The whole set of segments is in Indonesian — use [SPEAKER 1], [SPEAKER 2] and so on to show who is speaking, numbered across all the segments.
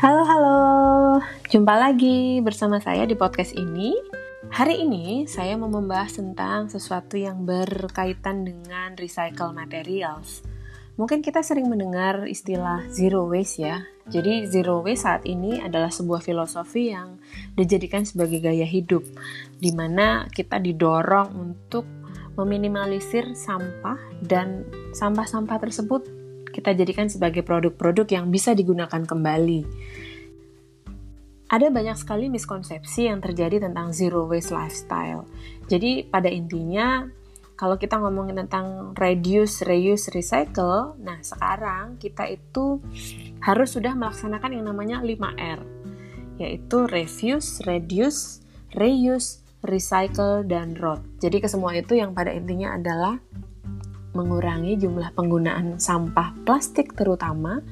[SPEAKER 1] Halo, halo. Jumpa lagi bersama saya di podcast ini. Hari ini saya mau membahas tentang sesuatu yang berkaitan dengan recycle materials. Mungkin kita sering mendengar istilah zero waste ya. Jadi zero waste saat ini adalah sebuah filosofi yang dijadikan sebagai gaya hidup di mana kita didorong untuk meminimalisir sampah dan sampah-sampah tersebut kita jadikan sebagai produk-produk yang bisa digunakan kembali. Ada banyak sekali miskonsepsi yang terjadi tentang zero waste lifestyle. Jadi pada intinya kalau kita ngomongin tentang reduce, reuse, recycle, nah sekarang kita itu harus sudah melaksanakan yang namanya 5R, yaitu refuse, reduce, reuse, recycle, dan road. Jadi kesemua itu yang pada intinya adalah mengurangi jumlah penggunaan sampah plastik terutama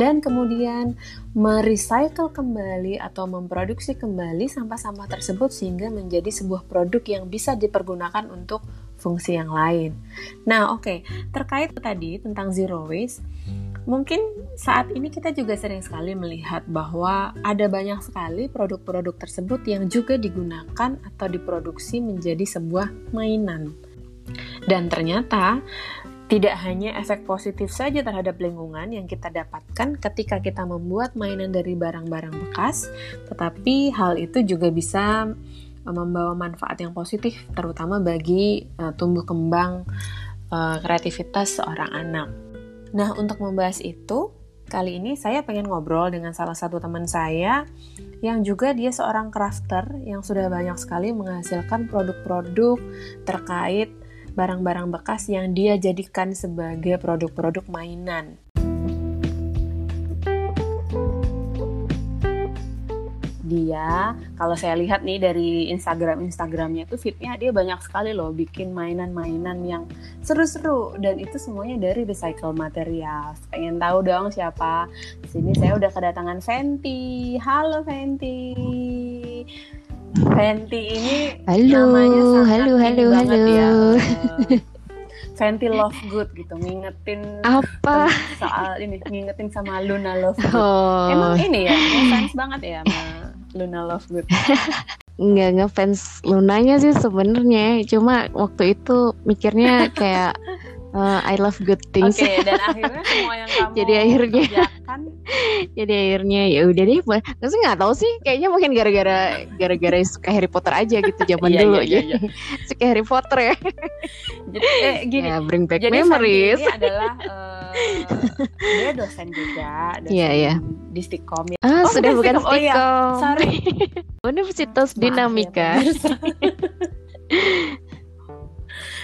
[SPEAKER 1] dan kemudian merecycle kembali atau memproduksi kembali sampah-sampah tersebut sehingga menjadi sebuah produk yang bisa dipergunakan untuk fungsi yang lain. Nah, oke, okay. terkait tadi tentang zero waste, mungkin saat ini kita juga sering sekali melihat bahwa ada banyak sekali produk-produk tersebut yang juga digunakan atau diproduksi menjadi sebuah mainan dan ternyata tidak hanya efek positif saja terhadap lingkungan yang kita dapatkan ketika kita membuat mainan dari barang-barang bekas, tetapi hal itu juga bisa eh, membawa manfaat yang positif, terutama bagi uh, tumbuh kembang uh, kreativitas seorang anak. Nah, untuk membahas itu, kali ini saya pengen ngobrol dengan salah satu teman saya yang juga dia seorang crafter yang sudah banyak sekali menghasilkan produk-produk terkait barang-barang bekas yang dia jadikan sebagai produk-produk mainan. Dia, kalau saya lihat nih dari Instagram Instagramnya tuh fitnya dia banyak sekali loh bikin mainan-mainan yang seru-seru dan itu semuanya dari recycle material. Pengen tahu dong siapa? Di sini saya udah kedatangan Fenty. Halo Fenty. Fenty ini
[SPEAKER 2] halo, halo, halo, halo.
[SPEAKER 1] ya. Fenty Love Good gitu, ngingetin
[SPEAKER 2] apa
[SPEAKER 1] soal ini, ngingetin sama Luna Love Good.
[SPEAKER 2] Oh.
[SPEAKER 1] Emang ini ya, ngefans banget ya sama Luna Love Good.
[SPEAKER 2] Nggak ngefans Lunanya sih sebenarnya, cuma waktu itu mikirnya kayak uh, I love good things.
[SPEAKER 1] Oke, okay, dan akhirnya semua yang kamu
[SPEAKER 2] jadi akhirnya
[SPEAKER 1] kerjakan
[SPEAKER 2] jadi akhirnya ya udah deh Terus nggak tahu sih kayaknya mungkin gara-gara gara-gara suka Harry Potter aja gitu zaman
[SPEAKER 1] iya,
[SPEAKER 2] dulu
[SPEAKER 1] iya, iya,
[SPEAKER 2] suka Harry Potter ya.
[SPEAKER 1] Jadi eh, gini.
[SPEAKER 2] ya, bring back
[SPEAKER 1] jadi
[SPEAKER 2] memories
[SPEAKER 1] ini adalah uh, dia dosen juga dosen
[SPEAKER 2] yeah, yeah.
[SPEAKER 1] di Stikom ya.
[SPEAKER 2] ah oh, sudah bukan Stikom, oh, iya.
[SPEAKER 1] sorry.
[SPEAKER 2] Universitas Dinamika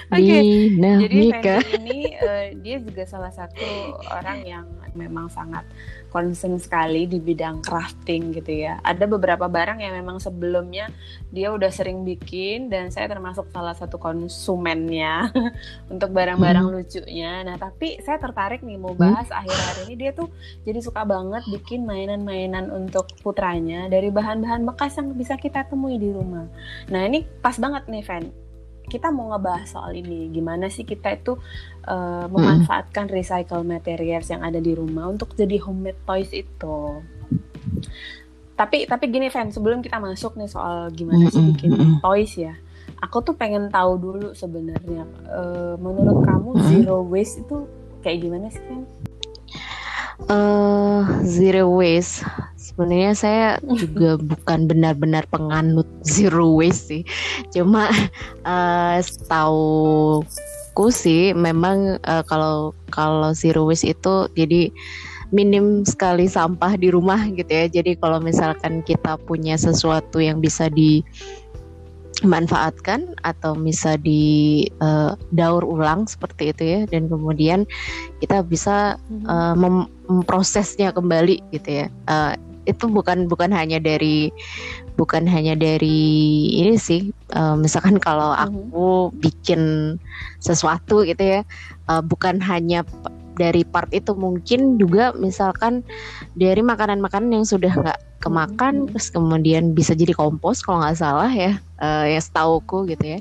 [SPEAKER 1] Oke, okay. jadi Fendi ini uh, dia juga salah satu orang yang memang sangat concern sekali di bidang crafting gitu ya. Ada beberapa barang yang memang sebelumnya dia udah sering bikin dan saya termasuk salah satu konsumennya untuk barang-barang hmm. lucunya. Nah, tapi saya tertarik nih mau bahas hmm. akhir-akhir ini dia tuh jadi suka banget bikin mainan-mainan untuk putranya dari bahan-bahan bekas yang bisa kita temui di rumah. Nah, ini pas banget nih, Fen kita mau ngebahas soal ini. Gimana sih kita itu uh, memanfaatkan hmm. recycle materials yang ada di rumah untuk jadi homemade toys itu? Tapi tapi gini Fan sebelum kita masuk nih soal gimana sih bikin toys ya aku tuh pengen tahu dulu sebenarnya uh, menurut kamu zero waste itu kayak gimana sih Fan?
[SPEAKER 2] Uh, zero waste sebenarnya saya juga bukan benar-benar penganut zero waste sih. Cuma uh, ku sih memang uh, kalau kalau zero waste itu jadi minim sekali sampah di rumah gitu ya. Jadi kalau misalkan kita punya sesuatu yang bisa di manfaatkan atau bisa di uh, daur ulang seperti itu ya. Dan kemudian kita bisa uh, memprosesnya kembali gitu ya. Uh, itu bukan bukan hanya dari bukan hanya dari ini sih uh, misalkan kalau mhm. aku bikin sesuatu gitu ya uh, bukan hanya dari part itu mungkin juga misalkan dari makanan-makanan yang sudah nggak kemakan hmm. terus kemudian bisa jadi kompos kalau nggak salah ya uh, yang setauku gitu ya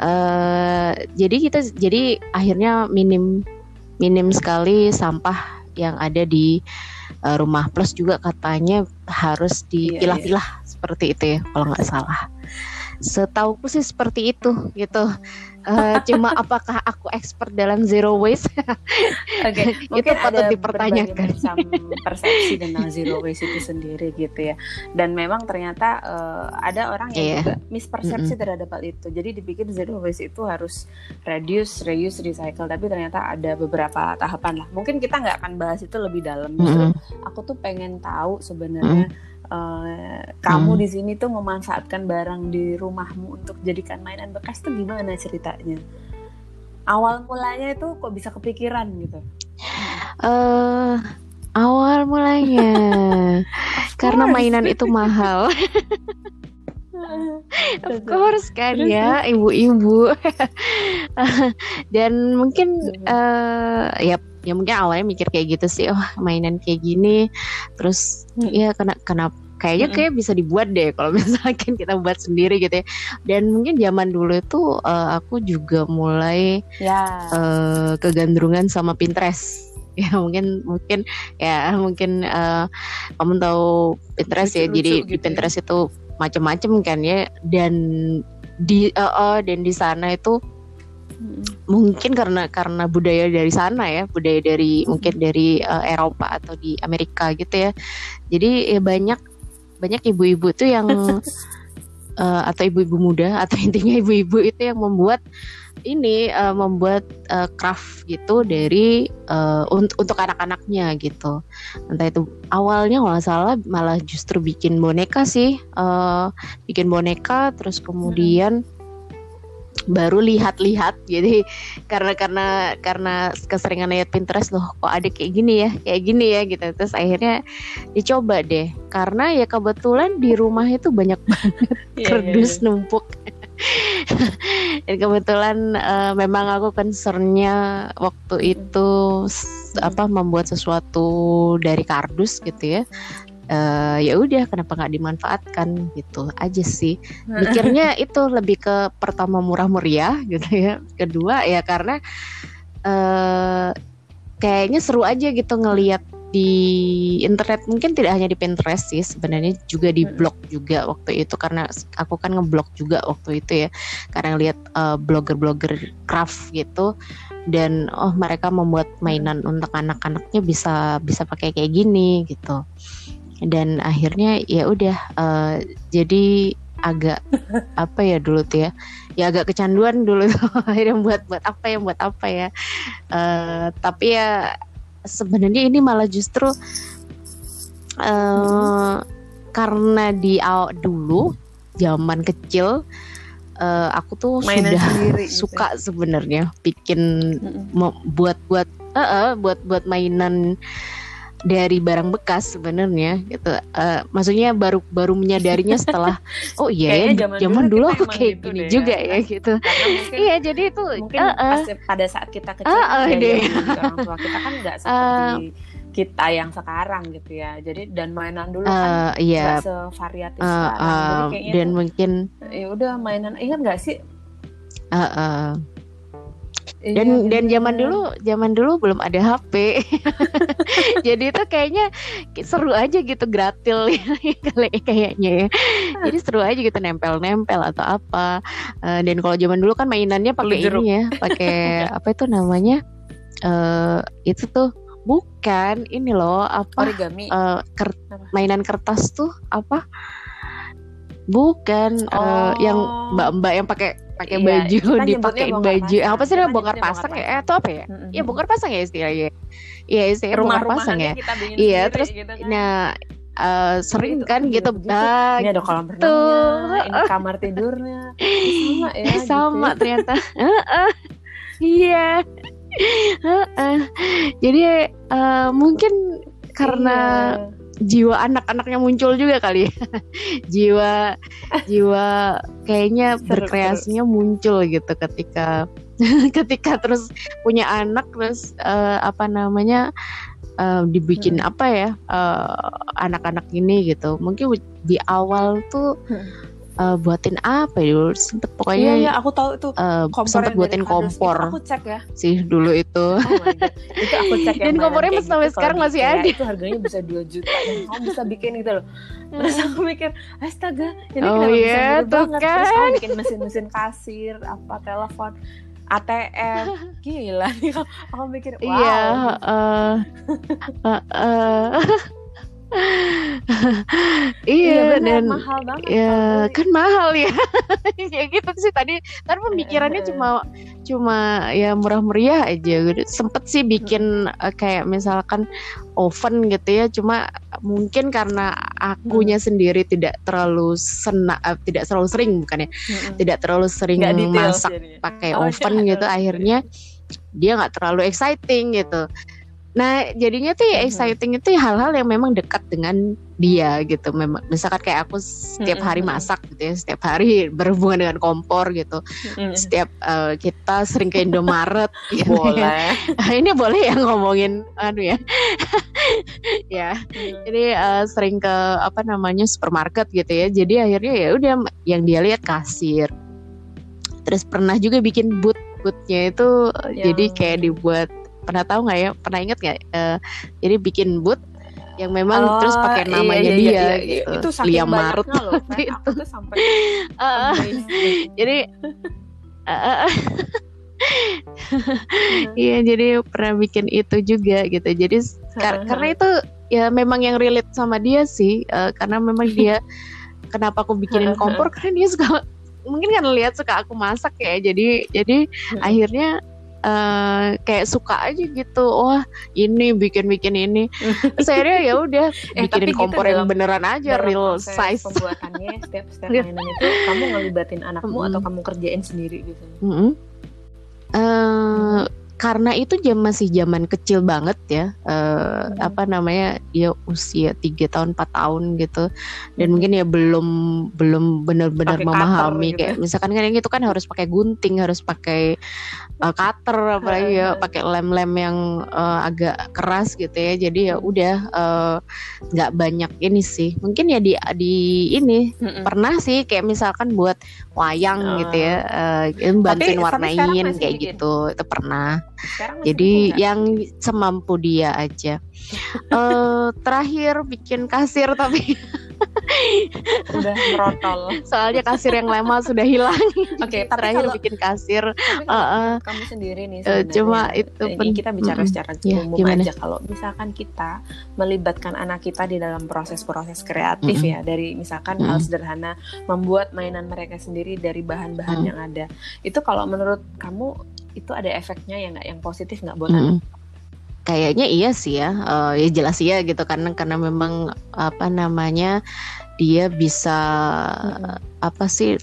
[SPEAKER 2] uh, jadi kita jadi akhirnya minim minim sekali sampah yang ada di uh, rumah plus juga katanya harus
[SPEAKER 1] Iya,
[SPEAKER 2] dipilah-pilah seperti itu ya kalau nggak salah. Setauku sih seperti itu gitu Eh, cuma apakah aku expert dalam zero waste
[SPEAKER 1] Oke,
[SPEAKER 2] Itu
[SPEAKER 1] mungkin
[SPEAKER 2] patut dipertanyakan.
[SPEAKER 1] persepsi tentang zero waste itu sendiri gitu ya. Dan memang ternyata eh, ada orang yang
[SPEAKER 2] Iya.
[SPEAKER 1] juga mispersepsi terhadap hal itu. Jadi dipikir zero waste itu harus reduce, reuse, recycle. Tapi ternyata ada beberapa tahapan lah. Mungkin kita nggak akan bahas itu lebih dalam. Justru
[SPEAKER 2] Mm-mm.
[SPEAKER 1] aku tuh pengen tahu sebenarnya eh, kamu di sini tuh memanfaatkan barang di rumahmu untuk jadikan mainan bekas tuh gimana ceritanya? Awal mulanya itu kok bisa kepikiran gitu?
[SPEAKER 2] eh awal mulanya. Karena mainan itu mahal. Of course kan ya ibu-ibu. Dan mungkin eh ya ya mungkin awalnya mikir kayak gitu sih oh mainan kayak gini terus
[SPEAKER 1] Hmm.
[SPEAKER 2] ya kena kenapa kayaknya
[SPEAKER 1] Mm-mm.
[SPEAKER 2] kayak bisa dibuat deh kalau misalkan kita buat sendiri gitu ya dan mungkin zaman dulu itu eh, aku juga mulai
[SPEAKER 1] Ya.
[SPEAKER 2] eh, kegandrungan sama Pinterest ya mungkin mungkin ya mungkin eh, kamu tahu Pinterest ya jadi di
[SPEAKER 1] gitu ya.
[SPEAKER 2] Pinterest itu macam-macam kan ya dan di eh, eh, dan di sana itu Mungkin karena karena budaya dari sana ya budaya dari mungkin dari eh, Eropa atau di Amerika gitu ya. Jadi ya banyak banyak ibu-ibu tuh yang eh, atau ibu-ibu muda atau intinya ibu-ibu itu yang membuat ini eh, membuat eh, craft gitu dari eh, un- untuk anak-anaknya gitu. Entah itu awalnya kalau salah malah justru bikin boneka sih eh, bikin boneka terus kemudian baru lihat-lihat. Jadi karena karena karena keseringan lihat Pinterest loh kok ada kayak gini ya kayak gini ya gitu. Terus akhirnya dicoba deh. Karena ya kebetulan di rumah itu banyak banget
[SPEAKER 1] Iya,
[SPEAKER 2] kerdus
[SPEAKER 1] iya,
[SPEAKER 2] numpuk. Dan kebetulan eh, memang aku concernnya waktu itu apa membuat sesuatu dari kardus gitu ya Eh, ya udah kenapa nggak dimanfaatkan? Gitu aja sih. Mikirnya itu lebih ke pertama murah meriah gitu ya. Kedua ya karena eh kayaknya seru aja gitu ngelihat di internet. Mungkin tidak hanya di Pinterest sih sebenarnya juga di blog juga waktu itu. Karena aku kan ngeblog juga waktu itu ya. Karena lihat blogger-blogger craft gitu. Dan oh mereka membuat mainan untuk anak-anaknya bisa bisa pakai kayak gini gitu dan akhirnya ya udah eh, jadi agak apa ya dulu tuh ya ya agak kecanduan dulu tuh. Akhirnya buat buat apa ya buat apa ya. Eh, tapi ya sebenarnya ini malah justru eh karena di awal dulu zaman kecil eh, aku tuh
[SPEAKER 1] Mainan
[SPEAKER 2] sudah
[SPEAKER 1] sendiri gitu
[SPEAKER 2] suka sebenarnya bikin
[SPEAKER 1] Mm-mm.
[SPEAKER 2] mau buat buat eh, eh, buat buat mainan dari barang bekas sebenarnya gitu. Eh, maksudnya baru baru menyadarinya setelah oh iya ya
[SPEAKER 1] zaman
[SPEAKER 2] zaman
[SPEAKER 1] dulu
[SPEAKER 2] dulu aku kayak
[SPEAKER 1] gitu
[SPEAKER 2] gini
[SPEAKER 1] deh
[SPEAKER 2] juga
[SPEAKER 1] ya.
[SPEAKER 2] ya gitu
[SPEAKER 1] mungkin
[SPEAKER 2] iya jadi itu
[SPEAKER 1] mungkin
[SPEAKER 2] eh, eh.
[SPEAKER 1] pas pada saat kita kecil
[SPEAKER 2] Ah, ah,
[SPEAKER 1] ya,
[SPEAKER 2] deh.
[SPEAKER 1] ya, orang tua kita kan nggak seperti kita yang sekarang gitu ya. Jadi dan mainan dulu kan
[SPEAKER 2] Eh, iya.
[SPEAKER 1] nggak sevariatif
[SPEAKER 2] eh,
[SPEAKER 1] sekarang.
[SPEAKER 2] Eh,
[SPEAKER 1] jadi kayaknya
[SPEAKER 2] dan
[SPEAKER 1] tuh,
[SPEAKER 2] mungkin
[SPEAKER 1] ya udah mainan ingat nggak sih?
[SPEAKER 2] Eh, eh.
[SPEAKER 1] Iya,
[SPEAKER 2] dan dan zaman dulu zaman dulu belum ada HP jadi itu kayaknya seru aja gitu gratil kayaknya ya. Jadi seru aja gitu nempel-nempel atau apa. Eh, dan kalau zaman dulu kan mainannya pakai ini ya pakai apa itu namanya? Eh itu tuh bukan ini loh apa
[SPEAKER 1] origami.
[SPEAKER 2] eh, ker- mainan kertas tuh apa bukan eh, yang mbak-mbak yang pakai pakai
[SPEAKER 1] Iya,
[SPEAKER 2] baju
[SPEAKER 1] bongkar
[SPEAKER 2] baju
[SPEAKER 1] pasang.
[SPEAKER 2] apa sih namanya bongkar pasang
[SPEAKER 1] bongkar
[SPEAKER 2] ya Eh, atau apa ya
[SPEAKER 1] Mm-mm.
[SPEAKER 2] Iya bongkar pasang ya istilahnya iya istilahnya bongkar
[SPEAKER 1] rumah-rumahan
[SPEAKER 2] pasang ya Iya, terus
[SPEAKER 1] gitu kan.
[SPEAKER 2] nah eh, sering
[SPEAKER 1] itu
[SPEAKER 2] kan gitu
[SPEAKER 1] begitu.
[SPEAKER 2] ah,
[SPEAKER 1] ini ada kolam
[SPEAKER 2] gitu.
[SPEAKER 1] renangnya ini kamar tidurnya sama ya
[SPEAKER 2] Eh, sama
[SPEAKER 1] gitu.
[SPEAKER 2] ternyata iya jadi eh, mungkin karena
[SPEAKER 1] Iya.
[SPEAKER 2] Jiwa anak-anaknya muncul juga kali ya. jiwa jiwa kayaknya
[SPEAKER 1] Seru,
[SPEAKER 2] berkreasinya muncul gitu ketika ketika terus punya anak terus eh, apa namanya eh, dibikin apa ya eh, anak-anak ini gitu mungkin di awal tuh
[SPEAKER 1] Hmm.
[SPEAKER 2] Uh, buatin apa ya dulu? Sempet pokoknya
[SPEAKER 1] iya, iya aku tahu itu
[SPEAKER 2] uh, sempet buatin kompor
[SPEAKER 1] itu aku cek ya.
[SPEAKER 2] Sih dulu itu.
[SPEAKER 1] Oh itu aku cek
[SPEAKER 2] dan kompornya
[SPEAKER 1] gitu,
[SPEAKER 2] sampai sekarang masih ada.
[SPEAKER 1] itu harganya bisa 2 juta. Dan kamu bisa bikin gitu loh. Terus aku mikir astaga ini
[SPEAKER 2] oh,
[SPEAKER 1] kenapa
[SPEAKER 2] yeah,
[SPEAKER 1] bisa banget?
[SPEAKER 2] Kan?
[SPEAKER 1] terus kamu bikin mesin-mesin kasir apa telepon ATM gila nih aku mikir wow.
[SPEAKER 2] iya uh, uh, uh, iya, iya dan
[SPEAKER 1] mahal banget
[SPEAKER 2] ya kan mahal ya. Kayak gitu sih tadi tadi pemikirannya cuma cuma ya murah meriah aja gitu sempet sih bikin uh, kayak misalkan oven gitu ya. Cuma mungkin karena akunya hmm. sendiri tidak terlalu sena uh, tidak terlalu sering bukan ya. Hmm. tidak terlalu sering masak pakai oh, oven iya. gitu. Akhirnya dia nggak terlalu exciting gitu Nah, jadinya tuh ya exciting itu hal-hal yang memang dekat dengan dia gitu. Memang misalkan kayak aku setiap hari masak gitu ya, setiap hari berhubungan dengan kompor gitu. Setiap uh, kita sering ke Indomaret gitu ya. boleh. Ya. Ini boleh ya ngomongin aduh ya. ya. Jadi uh, sering ke apa namanya supermarket gitu ya. Jadi akhirnya ya udah yang dia lihat kasir. Terus pernah juga bikin boot bootnya itu yang... jadi kayak dibuat pernah tahu nggak ya? Pernah inget nggak uh, jadi bikin boot yang memang oh, terus pakai iya, namanya iya, iya, dia iya, iya. gitu.
[SPEAKER 1] itu Lia Marut. loh itu. aku tuh sampai uh,
[SPEAKER 2] jadi uh, Iya jadi pernah bikin itu juga gitu. Jadi kar karena itu ya memang yang relate sama dia sih uh, karena memang dia kenapa aku bikinin kompor? Karena dia suka mungkin kan lihat suka aku masak ya jadi jadi akhirnya uh, kayak suka aja gitu. Wah ini bikin bikin ini saya ya udah eh, bikinin kompor gitu yang beneran aja real size.
[SPEAKER 1] pembuatannya setiap setiap mainan itu kamu ngelibatin anakmu mm -hmm. atau kamu kerjain sendiri gitu?
[SPEAKER 2] Mm -hmm. uh, karena itu jam masih zaman kecil banget ya uh, hmm. apa namanya dia usia tiga tahun 4 tahun gitu dan hmm. mungkin ya belum belum benar-benar memahami gitu. kayak misalkan kan itu kan harus pakai gunting harus pakai uh, cutter apalagi ya pakai lem-lem yang uh, agak keras gitu ya jadi ya udah nggak uh, banyak ini sih mungkin ya di di ini hmm. pernah sih kayak misalkan buat wayang uh. gitu ya uh, bantuin warnain kayak gitu itu pernah jadi yang semampu dia aja. uh, terakhir bikin kasir tapi
[SPEAKER 1] udah merotol.
[SPEAKER 2] Soalnya kasir yang lama sudah hilang.
[SPEAKER 1] Oke, okay,
[SPEAKER 2] terakhir kalau, bikin kasir.
[SPEAKER 1] uh, uh, kamu sendiri nih. Uh,
[SPEAKER 2] cuma itu
[SPEAKER 1] ini kita bicara secara yeah, umum gimana? aja. Kalau misalkan kita melibatkan anak kita di dalam proses-proses kreatif mm -hmm. ya, dari misalkan mm -hmm. hal sederhana membuat mainan mereka sendiri dari bahan-bahan mm -hmm. yang ada. Itu kalau menurut kamu itu ada efeknya ya nggak yang positif nggak buat anak?
[SPEAKER 2] Kayaknya iya sih ya, uh, ya jelas iya gitu karena karena memang apa namanya dia bisa hmm. apa sih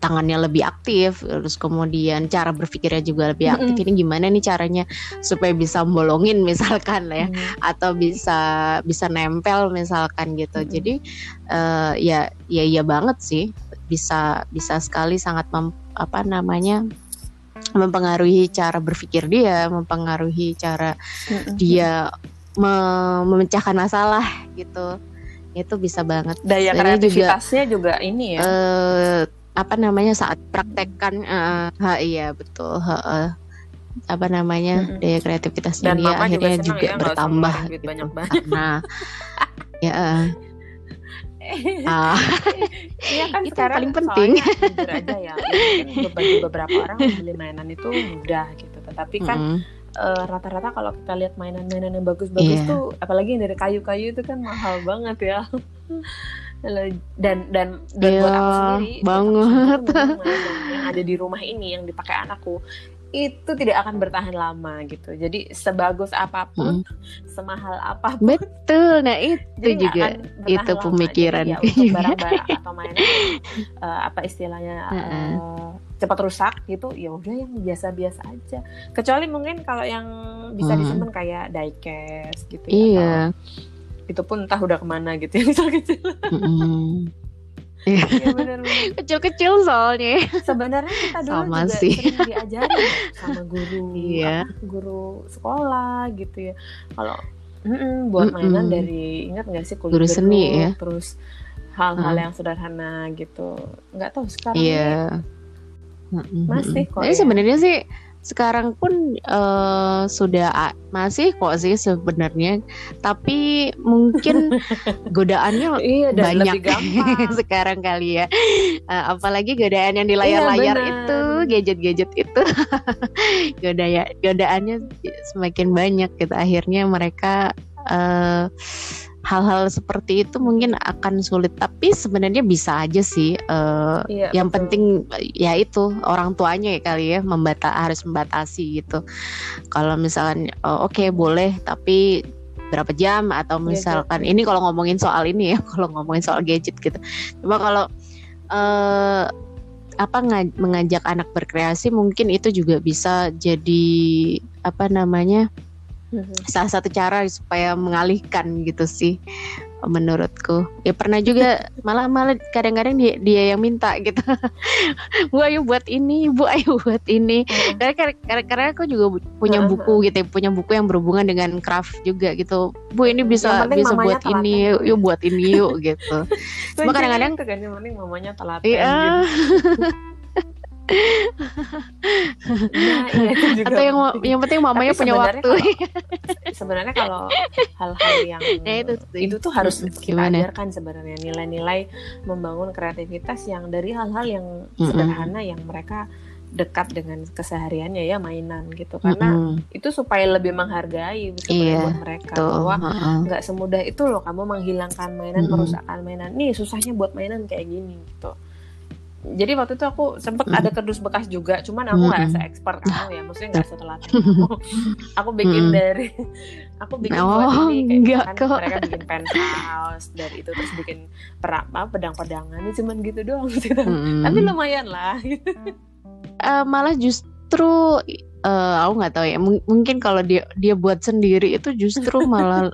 [SPEAKER 2] tangannya lebih aktif terus kemudian cara berpikirnya juga lebih aktif mm-hmm. ini gimana nih caranya supaya bisa bolongin misalkan ya mm-hmm. atau bisa bisa nempel misalkan gitu mm-hmm. jadi uh, ya ya iya banget sih bisa bisa sekali sangat mem, apa namanya mempengaruhi cara berpikir dia, mempengaruhi cara dia me memecahkan masalah gitu. Itu bisa banget.
[SPEAKER 1] Daya kreativitasnya juga, juga ini ya.
[SPEAKER 2] Uh, apa namanya saat praktekkan uh, ha, iya betul ha, uh, apa namanya mm -hmm. daya kreativitasnya
[SPEAKER 1] Dan
[SPEAKER 2] dia akhirnya juga, juga
[SPEAKER 1] ya,
[SPEAKER 2] bertambah
[SPEAKER 1] gitu. banyak banyak.
[SPEAKER 2] Nah, ya uh, ah.
[SPEAKER 1] Iya kan
[SPEAKER 2] itu
[SPEAKER 1] sekarang
[SPEAKER 2] paling penting.
[SPEAKER 1] aja ya, bagi beberapa orang beli mainan itu mudah gitu. Tetapi kan mm -hmm. Uh, rata-rata kalau kita lihat mainan-mainan yang bagus-bagus yeah. tuh apalagi yang dari kayu-kayu itu kan mahal banget ya dan dan dan yeah, buat aku sendiri
[SPEAKER 2] banget
[SPEAKER 1] yang ada di rumah ini yang dipakai anakku itu tidak akan bertahan lama gitu. Jadi sebagus apa pun, hmm. semahal apa pun.
[SPEAKER 2] Betul. Nah, itu jadi juga itu pemikiran
[SPEAKER 1] ya, untuk barang-barang atau mainan uh, apa istilahnya uh, cepat rusak gitu, ya udah yang biasa-biasa aja. Kecuali mungkin kalau yang bisa hmm. disimpan kayak diecast gitu ya.
[SPEAKER 2] Iya.
[SPEAKER 1] itu pun entah udah ke mana gitu ya misal kecil.
[SPEAKER 2] Hmm. Iya, iya Kecil-kecil soalnya.
[SPEAKER 1] Sebenarnya kita dulu sama juga sih. sering diajarin sama guru,
[SPEAKER 2] iya.
[SPEAKER 1] guru sekolah gitu ya. Kalau mm -mm, buat mainan mm -mm. dari ingat nggak sih kulit
[SPEAKER 2] guru seni ya.
[SPEAKER 1] Terus hal-hal
[SPEAKER 2] Hmm.
[SPEAKER 1] yang sederhana gitu nggak tahu sekarang
[SPEAKER 2] Iya.
[SPEAKER 1] ini masih kok
[SPEAKER 2] Jadi
[SPEAKER 1] ya.
[SPEAKER 2] sebenarnya sih sekarang pun eh, sudah masih kok sih sebenarnya, tapi mungkin godaannya
[SPEAKER 1] iya dan
[SPEAKER 2] banyak
[SPEAKER 1] lebih gampang
[SPEAKER 2] sekarang kali ya. Eh, apalagi godaan yang di layar-layar
[SPEAKER 1] Iya,
[SPEAKER 2] itu, gadget-gadget itu, godaya godaannya semakin banyak gitu. Akhirnya mereka eh, hal-hal seperti itu mungkin akan sulit, tapi sebenarnya bisa aja sih. eh,
[SPEAKER 1] Iya,
[SPEAKER 2] yang
[SPEAKER 1] betul.
[SPEAKER 2] penting ya itu orang tuanya ya kali ya membata harus membatasi gitu. Kalau misalkan oh, oke boleh tapi berapa jam atau
[SPEAKER 1] Gadget.
[SPEAKER 2] misalkan ini kalau ngomongin soal ini ya kalau ngomongin soal gadget gitu. Cuma kalau eh apa nga- mengajak anak berkreasi mungkin itu juga bisa jadi apa namanya
[SPEAKER 1] Mhm.
[SPEAKER 2] salah satu cara supaya mengalihkan gitu sih menurutku ya pernah juga malah malah kadang-kadang dia, dia yang minta gitu bu ayo buat ini bu ayo buat ini
[SPEAKER 1] Mhm.
[SPEAKER 2] karena karena, karena aku juga punya
[SPEAKER 1] Heeh,
[SPEAKER 2] buku gitu ya, punya buku yang berhubungan dengan craft juga gitu bu ini bisa bisa buat ini yuk, yuk buat ini yuk gitu
[SPEAKER 1] Kuncinya
[SPEAKER 2] kadang-kadang-
[SPEAKER 1] kan yang penting mamanya telaten
[SPEAKER 2] Iya.
[SPEAKER 1] gitu. Nah, iya, juga
[SPEAKER 2] atau yang
[SPEAKER 1] penting.
[SPEAKER 2] yang penting mamanya
[SPEAKER 1] Tapi
[SPEAKER 2] punya waktu
[SPEAKER 1] sebenarnya kalau hal-hal yang
[SPEAKER 2] Ya, itu
[SPEAKER 1] itu tuh harus
[SPEAKER 2] Mm-mm,
[SPEAKER 1] kita
[SPEAKER 2] gimana?
[SPEAKER 1] ajarkan sebenarnya nilai-nilai membangun kreativitas yang dari hal-hal yang
[SPEAKER 2] Mm-mm.
[SPEAKER 1] sederhana yang mereka dekat dengan kesehariannya ya mainan gitu karena
[SPEAKER 2] Mm-mm.
[SPEAKER 1] itu supaya lebih menghargai sebenarnya
[SPEAKER 2] Iya,
[SPEAKER 1] buat mereka
[SPEAKER 2] tuh
[SPEAKER 1] bahwa nggak semudah itu loh kamu menghilangkan mainan
[SPEAKER 2] Mm-mm.
[SPEAKER 1] merusakkan mainan nih susahnya buat mainan kayak gini gitu jadi waktu itu aku sempet
[SPEAKER 2] Mm.
[SPEAKER 1] ada kerdus bekas juga cuman aku nggak
[SPEAKER 2] Mm-mm.
[SPEAKER 1] se-expert kamu ya maksudnya nggak setelah kamu aku bikin
[SPEAKER 2] Mm-mm.
[SPEAKER 1] dari aku bikin
[SPEAKER 2] Oh,
[SPEAKER 1] buat ini kayak
[SPEAKER 2] enggak
[SPEAKER 1] misalkan
[SPEAKER 2] kok.
[SPEAKER 1] mereka bikin penthouse dari itu terus bikin perak apa pedang-pedangan ini cuman gitu doang gitu. Tapi lumayan lah gitu.
[SPEAKER 2] Eh, malah justru eh, aku nggak tahu ya mung- mungkin kalau dia dia buat sendiri itu justru malah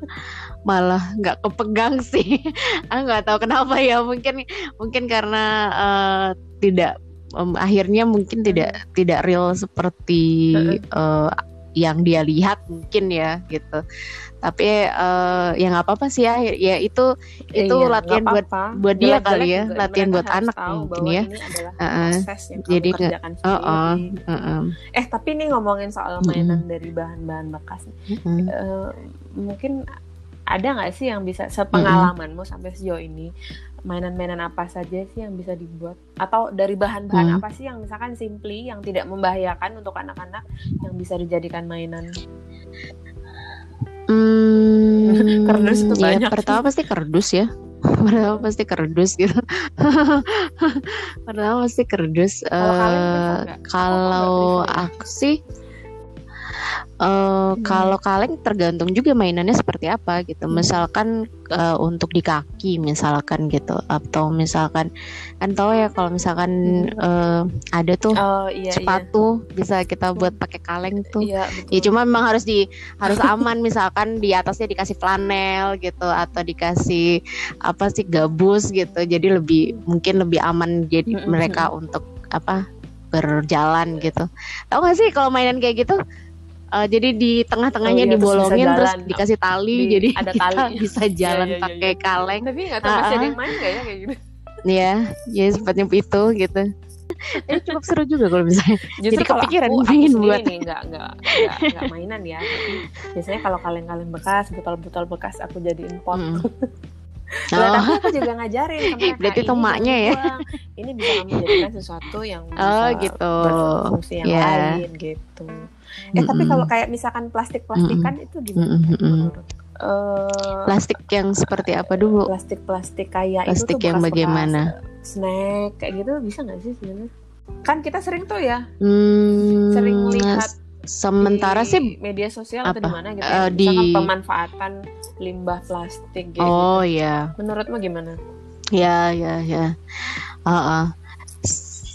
[SPEAKER 2] malah nggak kepegang sih aku nggak tahu kenapa ya mungkin mungkin karena eh, tidak em, akhirnya mungkin tidak tidak real seperti eh, yang dia lihat mungkin ya gitu tapi eh, ya nggak apa-apa sih ya ya itu itu
[SPEAKER 1] Iya,
[SPEAKER 2] latihan
[SPEAKER 1] nggak
[SPEAKER 2] buat
[SPEAKER 1] apa-apa.
[SPEAKER 2] buat dia kali ya,
[SPEAKER 1] juga
[SPEAKER 2] latihan
[SPEAKER 1] mereka
[SPEAKER 2] buat anak mungkin ya.
[SPEAKER 1] ini yang kamu
[SPEAKER 2] Jadi nggak-
[SPEAKER 1] kerjakan
[SPEAKER 2] Oh, oh,
[SPEAKER 1] sendiri.
[SPEAKER 2] heeh.
[SPEAKER 1] Eh tapi nih ngomongin soal mainan dari bahan-bahan bekas,
[SPEAKER 2] Heeh.
[SPEAKER 1] eh, mungkin ada nggak sih yang bisa sepengalamanmu sampai sejauh ini mainan-mainan apa saja sih yang bisa dibuat atau dari bahan-bahan
[SPEAKER 2] Hmm.
[SPEAKER 1] apa sih yang misalkan simply yang tidak membahayakan untuk anak-anak yang bisa dijadikan mainan?
[SPEAKER 2] Hmm,
[SPEAKER 1] Kardus itu
[SPEAKER 2] ya,
[SPEAKER 1] banyak.
[SPEAKER 2] pertama pasti kardus ya. Pertama pasti kardus gitu. pertama pasti kardus.
[SPEAKER 1] Kalau? Aku
[SPEAKER 2] kalau
[SPEAKER 1] ya.
[SPEAKER 2] aku sih eh, kalau kaleng tergantung juga mainannya seperti apa gitu.
[SPEAKER 1] Hmm.
[SPEAKER 2] Misalkan eh, untuk di kaki misalkan gitu atau misalkan kan tahu ya kalau misalkan eh, ada tuh
[SPEAKER 1] Oh iya
[SPEAKER 2] sepatu bisa kita buat pakai kaleng tuh.
[SPEAKER 1] iya. Iya betul.
[SPEAKER 2] Ya cuma memang harus di harus aman misalkan di atasnya dikasih flanel gitu atau dikasih apa sih gabus gitu. Jadi lebih mungkin lebih aman jadi
[SPEAKER 1] Mm-mm,
[SPEAKER 2] mereka untuk apa berjalan gitu. Tahu gak sih kalau mainan kayak gitu? Eh, jadi di tengah-tengahnya
[SPEAKER 1] Oh iya, terus
[SPEAKER 2] dibolongin terus,
[SPEAKER 1] jalan.
[SPEAKER 2] dikasih tali
[SPEAKER 1] Di-
[SPEAKER 2] jadi
[SPEAKER 1] ada
[SPEAKER 2] kita
[SPEAKER 1] talinya.
[SPEAKER 2] bisa
[SPEAKER 1] Iya,
[SPEAKER 2] jalan
[SPEAKER 1] iya, iya,
[SPEAKER 2] pakai
[SPEAKER 1] iya.
[SPEAKER 2] kaleng.
[SPEAKER 1] Tapi nggak tahu masih ada
[SPEAKER 2] Ah,
[SPEAKER 1] yang main nggak ya kayak gitu?
[SPEAKER 2] Ya, ya seperti itu gitu. Ini cukup seru juga kalau misalnya.
[SPEAKER 1] Justru
[SPEAKER 2] Jadi kepikiran
[SPEAKER 1] aku, aku
[SPEAKER 2] pengen
[SPEAKER 1] sendiri
[SPEAKER 2] buat.
[SPEAKER 1] nih nggak nggak nggak nggak mainan ya. Tapi biasanya kalau kaleng-kaleng bekas, botol-botol bekas aku jadiin pot.
[SPEAKER 2] Mm.
[SPEAKER 1] Lah,
[SPEAKER 2] Oh.
[SPEAKER 1] tapi aku juga ngajarin ke mereka.
[SPEAKER 2] Berarti itu
[SPEAKER 1] "Ini
[SPEAKER 2] maknya ya?"
[SPEAKER 1] Ini bisa kamu jadikan sesuatu yang bisa
[SPEAKER 2] Oh, gitu.
[SPEAKER 1] berfungsi yang
[SPEAKER 2] Ya.
[SPEAKER 1] lain gitu. Eh tapi
[SPEAKER 2] Mm-mm.
[SPEAKER 1] kalau kayak misalkan plastik-plastikan itu gimana
[SPEAKER 2] Mm-mm, mm-mm.
[SPEAKER 1] menurut? Eh,
[SPEAKER 2] Plastik yang seperti apa dulu?
[SPEAKER 1] plastik-plastik kayak
[SPEAKER 2] Plastik
[SPEAKER 1] itu tuh
[SPEAKER 2] yang bagaimana?
[SPEAKER 1] snack kayak gitu bisa nggak sih sebenarnya? Kan kita sering tuh ya,
[SPEAKER 2] Hmm,
[SPEAKER 1] sering lihat
[SPEAKER 2] sementara
[SPEAKER 1] di
[SPEAKER 2] sih
[SPEAKER 1] media sosial atau
[SPEAKER 2] apa?
[SPEAKER 1] di mana gitu ya,
[SPEAKER 2] di-
[SPEAKER 1] pemanfaatan limbah plastik gitu.
[SPEAKER 2] oh ya
[SPEAKER 1] Menurutmu gimana?
[SPEAKER 2] ya ya ya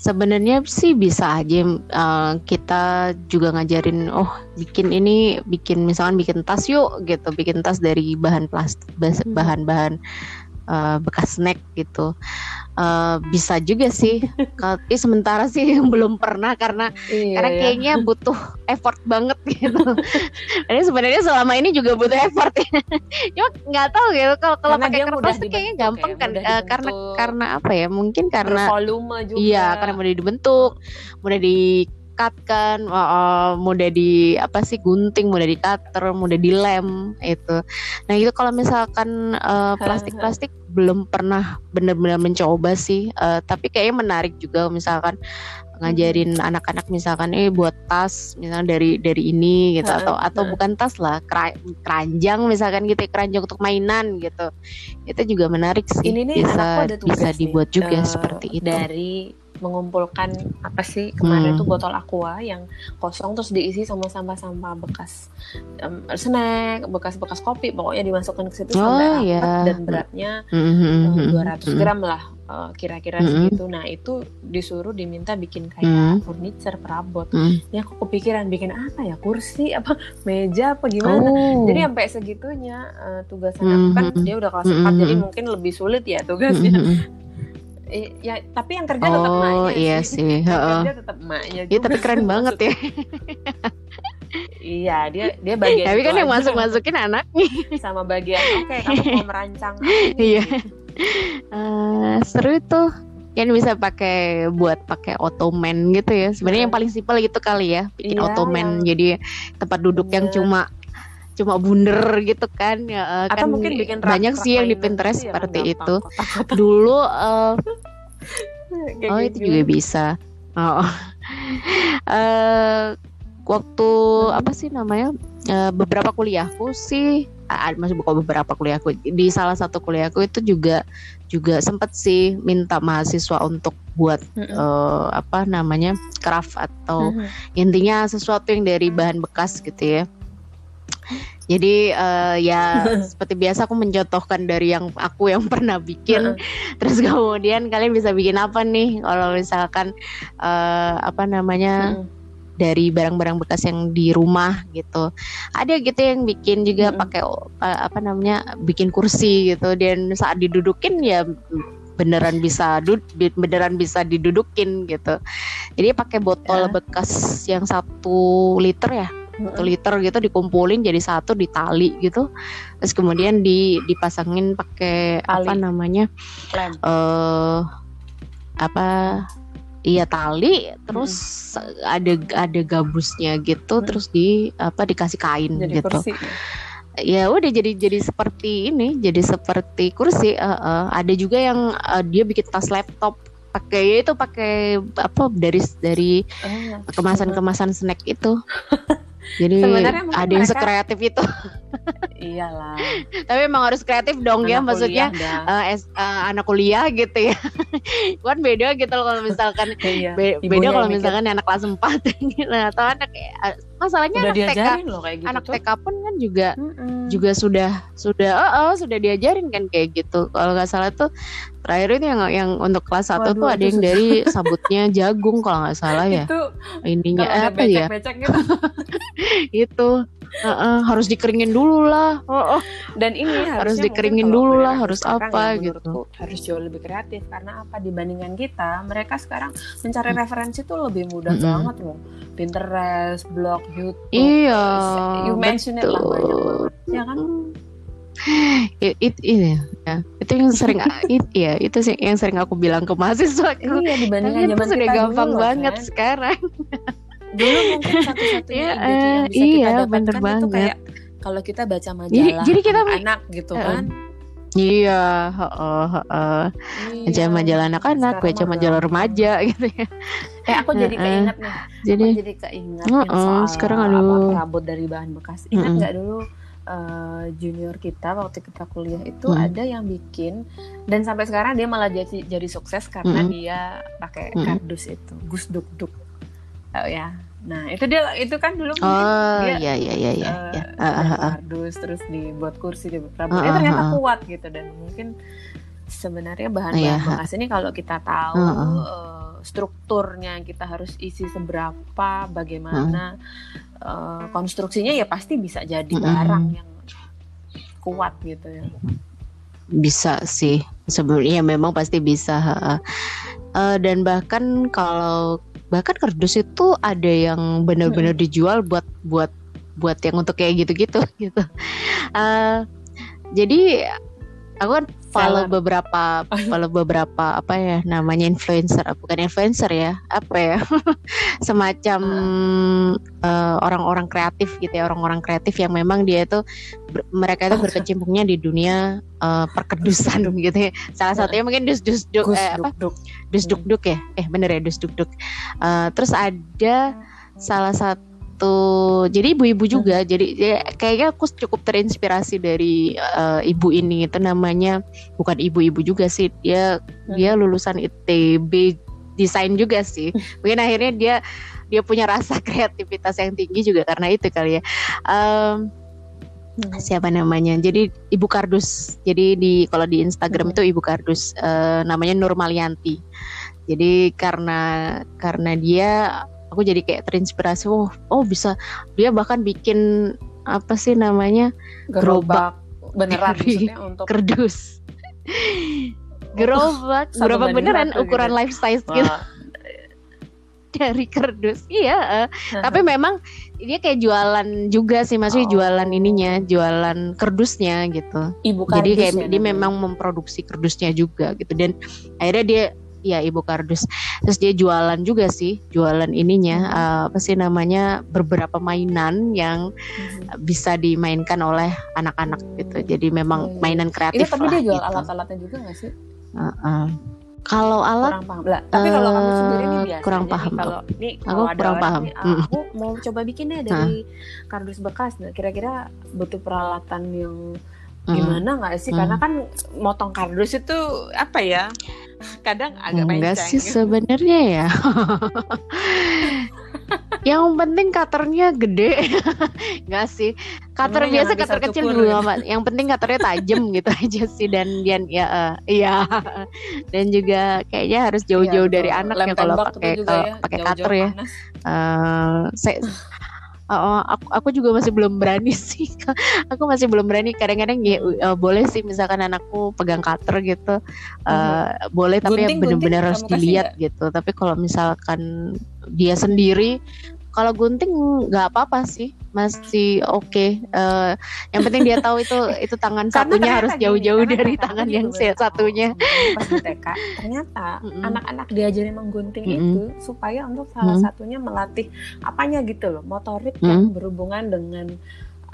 [SPEAKER 2] sebenarnya sih bisa aja eh, kita juga ngajarin oh bikin ini bikin misalkan bikin tas yuk gitu bikin tas dari bahan plastik
[SPEAKER 1] Hmm.
[SPEAKER 2] bahan-bahan uh, bekas snack gitu uh, bisa juga sih. Tapi sementara sih belum pernah karena iya, karena iya. kayaknya butuh effort banget gitu. Ini sebenarnya selama ini juga butuh effort ya. Cuma nggak tahu gitu kalau kalau pakai kertas tuh kayaknya gampang ya, kan. uh, karena karena apa ya? Mungkin karena
[SPEAKER 1] volume juga.
[SPEAKER 2] Iya karena mudah dibentuk mudah di cut kan uh, mudah di apa sih gunting mudah di cutter mudah dilem itu. Nah itu kalau misalkan uh, plastik plastik belum pernah benar-benar mencoba sih uh, tapi kayaknya menarik juga misalkan ngajarin hmm. anak-anak misalkan eh buat tas misalnya dari dari ini gitu. Atau atau bukan tas lah keranjang misalkan gitu keranjang untuk mainan gitu. Itu juga menarik sih
[SPEAKER 1] ini nih
[SPEAKER 2] bisa bisa dibuat juga uh, seperti itu.
[SPEAKER 1] dari mengumpulkan apa sih kemarin hmm. itu botol aqua yang kosong terus diisi sama sampah-sampah bekas um, snack, bekas-bekas kopi pokoknya dimasukkan ke situ oh, sampai rapat yeah. dan beratnya mm-hmm. uh, 200 gram lah uh, kira-kira mm-hmm. segitu. Nah itu disuruh diminta bikin kayak mm-hmm. furniture perabot. Mm-hmm. Ini aku kepikiran bikin apa ya kursi apa meja apa gimana. Oh. Jadi sampai segitunya uh, tugasan mm-hmm. kan dia udah kelas mm-hmm. jadi mungkin lebih sulit ya tugasnya. Mm-hmm ya tapi yang kerja oh, tetap emaknya
[SPEAKER 2] iya sih, sih.
[SPEAKER 1] Yang kerja tetap emaknya
[SPEAKER 2] Iya tapi keren banget ya.
[SPEAKER 1] Iya dia dia bagian
[SPEAKER 2] tapi kan yang masuk masukin anaknya
[SPEAKER 1] sama bagian oke okay, kamu mau merancang
[SPEAKER 2] iya. Uh, seru tuh. Yang bisa pakai buat pakai ottoman gitu ya. Sebenarnya yang paling simpel gitu kali ya. Bikin iya, ottoman. yang... jadi tempat duduk yang cuma cuma bunder gitu kan ya
[SPEAKER 1] Atau kan mungkin bikin
[SPEAKER 2] banyak sih yang di Pinterest gitu seperti itu. dulu uh, oh itu juga bisa. Oh. Uh, waktu apa sih namanya uh, beberapa kuliahku sih uh, masih bukan beberapa kuliahku di salah satu kuliahku itu juga juga sempat sih minta mahasiswa untuk buat mm -hmm. uh, apa namanya craft atau mm -hmm. intinya sesuatu yang dari bahan bekas gitu ya jadi uh, ya seperti biasa aku mencontohkan dari yang aku yang pernah bikin. Terus kemudian kalian bisa bikin apa nih kalau misalkan uh, apa namanya uh dari barang-barang bekas yang di rumah gitu. Ada gitu yang bikin juga uh pakai uh, apa namanya bikin kursi gitu dan saat didudukin ya beneran bisa dud beneran bisa didudukin gitu. Jadi pakai botol uh. bekas yang satu liter ya satu liter gitu dikumpulin jadi satu ditali gitu. Terus kemudian di dipasangin pakai apa namanya eh uh, apa iya tali terus hmm. ada ada gabusnya gitu hmm. terus di apa dikasih kain jadi gitu. kursi. ya udah jadi jadi seperti ini jadi seperti kursi uh, uh, ada juga yang uh, dia bikin tas laptop pakai ya itu pakai apa dari dari oh, kemasan-kemasan snack itu Jadi ada yang sekreatif itu.
[SPEAKER 1] Iyalah.
[SPEAKER 2] Tapi emang harus kreatif dong ya, anak ya, maksudnya uh, es, uh, anak kuliah gitu ya. kan beda gitu loh kalau misalkan iya, be beda kalau misalkan anak kelas 4 gitu atau anak uh, masalahnya
[SPEAKER 1] udah
[SPEAKER 2] anak TK
[SPEAKER 1] loh kayak gitu
[SPEAKER 2] anak tuh. TK pun kan juga mm -mm. juga sudah sudah oh, oh sudah diajarin kan kayak gitu. Kalau nggak salah tuh terakhir itu yang yang untuk kelas satu tuh ada yang dari sabutnya jagung kalau nggak salah ya.
[SPEAKER 1] itu
[SPEAKER 2] ininya apa ya?
[SPEAKER 1] gitu.
[SPEAKER 2] itu uh, uh, harus dikeringin dulu lah. Oh, oh.
[SPEAKER 1] Dan ini
[SPEAKER 2] harus dikeringin dulu lah, harus apa
[SPEAKER 1] ya, gitu. Harus jauh lebih kreatif karena apa dibandingkan kita, mereka sekarang mencari hmm. referensi tuh lebih mudah hmm. banget loh. Pinterest, blog, YouTube.
[SPEAKER 2] Iya.
[SPEAKER 1] You mention it lah banyak Ya kan?
[SPEAKER 2] it, it, it, ya itu yang sering it, ya itu sih yang sering aku bilang ke mahasiswa
[SPEAKER 1] iya dibandingkan zaman
[SPEAKER 2] sudah gampang dulu, banget kan? sekarang
[SPEAKER 1] dulu mungkin satu-satunya
[SPEAKER 2] yeah, ide yang bisa iya, kita dapatkan bener
[SPEAKER 1] itu
[SPEAKER 2] banget.
[SPEAKER 1] kayak kalau kita baca majalah
[SPEAKER 2] jadi, jadi kita
[SPEAKER 1] anak gitu uh, kan
[SPEAKER 2] Iya, heeh, heeh. Iya, baca majalah anak-anak, baca majalah remaja gitu ya.
[SPEAKER 1] Eh, aku jadi keinget nih. Jadi, aku jadi keinget uh, uh, soal
[SPEAKER 2] sekarang aduh.
[SPEAKER 1] apa perabot dari bahan bekas. Ingat nggak uh. dulu uh, junior kita waktu kita kuliah itu hmm. ada yang bikin dan sampai sekarang dia malah jadi jadi sukses karena hmm. dia pakai hmm. kardus itu gus duk duk oh ya. Nah itu dia itu kan dulu
[SPEAKER 2] mungkin oh, dia iya iya iya iya,
[SPEAKER 1] uh, ya. uh, uh, uh. kardus terus dibuat kursi di Prabu uh, uh, ternyata uh, kuat gitu dan mungkin sebenarnya bahan-bahan uh, bekas ini kalau kita tahu uh, uh. Uh, strukturnya kita harus isi seberapa bagaimana uh uh, konstruksinya ya pasti bisa jadi barang yang kuat gitu ya.
[SPEAKER 2] bisa sih. Sebenarnya memang pasti bisa uh, dan bahkan kalau bahkan kardus itu ada yang benar-benar hmm. dijual buat buat buat yang untuk kayak gitu-gitu gitu uh, jadi aku kan follow beberapa follow beberapa apa ya namanya influencer bukan influencer ya apa ya semacam uh, orang-orang kreatif gitu ya orang-orang kreatif yang memang dia itu mereka itu berkecimpungnya di dunia uh, perkedusan gitu ya. Salah satunya mungkin dus dus duk eh, apa? Dus duk duk ya? Eh bener ya dus duk duk. Uh, terus ada salah satu gitu. Jadi ibu-ibu juga. Hmm. Jadi ya, kayaknya aku cukup terinspirasi dari uh, ibu ini. Itu namanya bukan ibu-ibu juga sih. Dia hmm. dia lulusan ITB desain juga sih. Mungkin akhirnya dia dia punya rasa kreativitas yang tinggi juga karena itu kali ya. Um, siapa namanya jadi ibu kardus jadi di kalau di Instagram hmm. itu ibu kardus uh, namanya Nurmalianti jadi karena karena dia aku jadi kayak terinspirasi oh oh bisa. Dia bahkan bikin apa sih namanya
[SPEAKER 1] gerobak, beneran maksudnya untuk
[SPEAKER 2] kerdus. Gerobak oh, gerobak beneran ukuran gitu. life size gitu. Dari kerdus iya uh, tapi memang dia kayak jualan juga sih maksudnya oh. jualan ininya jualan kerdusnya gitu.
[SPEAKER 1] Ibu
[SPEAKER 2] jadi kayak ya, dia memang memproduksi kerdusnya juga gitu. Dan akhirnya dia ya ibu kardus terus dia jualan juga sih jualan ininya uh, apa sih namanya beberapa mainan yang hmm. bisa dimainkan oleh anak-anak gitu jadi memang hmm. mainan kreatif
[SPEAKER 1] ini tapi dia jual gitu. alat-alatnya juga gak sih
[SPEAKER 2] uh -uh. Kalau alat,
[SPEAKER 1] kurang paham. Lah, tapi kalau kamu sendiri ini.
[SPEAKER 2] Kurang paham.
[SPEAKER 1] Kalau ini aku ada kurang paham. Nih, ah, aku mau coba bikin deh dari kardus bekas. Nah, kira-kira butuh peralatan yang gimana nggak sih? Karena kan motong kardus itu apa ya? kadang agak
[SPEAKER 2] enggak sih sebenarnya ya. Yang penting cutternya gede. Enggak sih. Cutter biasa cutter kecil juga gitu. yang penting cutternya tajam gitu aja sih. Dan dan ya uh, iya. Dan juga kayaknya harus jauh-jauh ya, dari anak ya kalau pakai ya, pakai cutter ya. uh, saya uh, aku aku juga masih belum berani sih aku masih belum berani. Kadang-kadang ya uh, boleh sih misalkan anakku pegang cutter gitu uh, hmm. boleh tapi gunting, ya benar-benar harus dilihat gitu. Tapi kalau misalkan dia sendiri kalau gunting nggak apa-apa sih masih oke okay. uh, yang penting dia tahu itu itu tangan satunya harus jauh-jauh dari tangan yang satunya
[SPEAKER 1] pas di TK ternyata anak-anak diajarin menggunting mm -hmm. itu supaya untuk salah mm -hmm. satunya melatih apanya gitu loh motorik mm -hmm. yang berhubungan dengan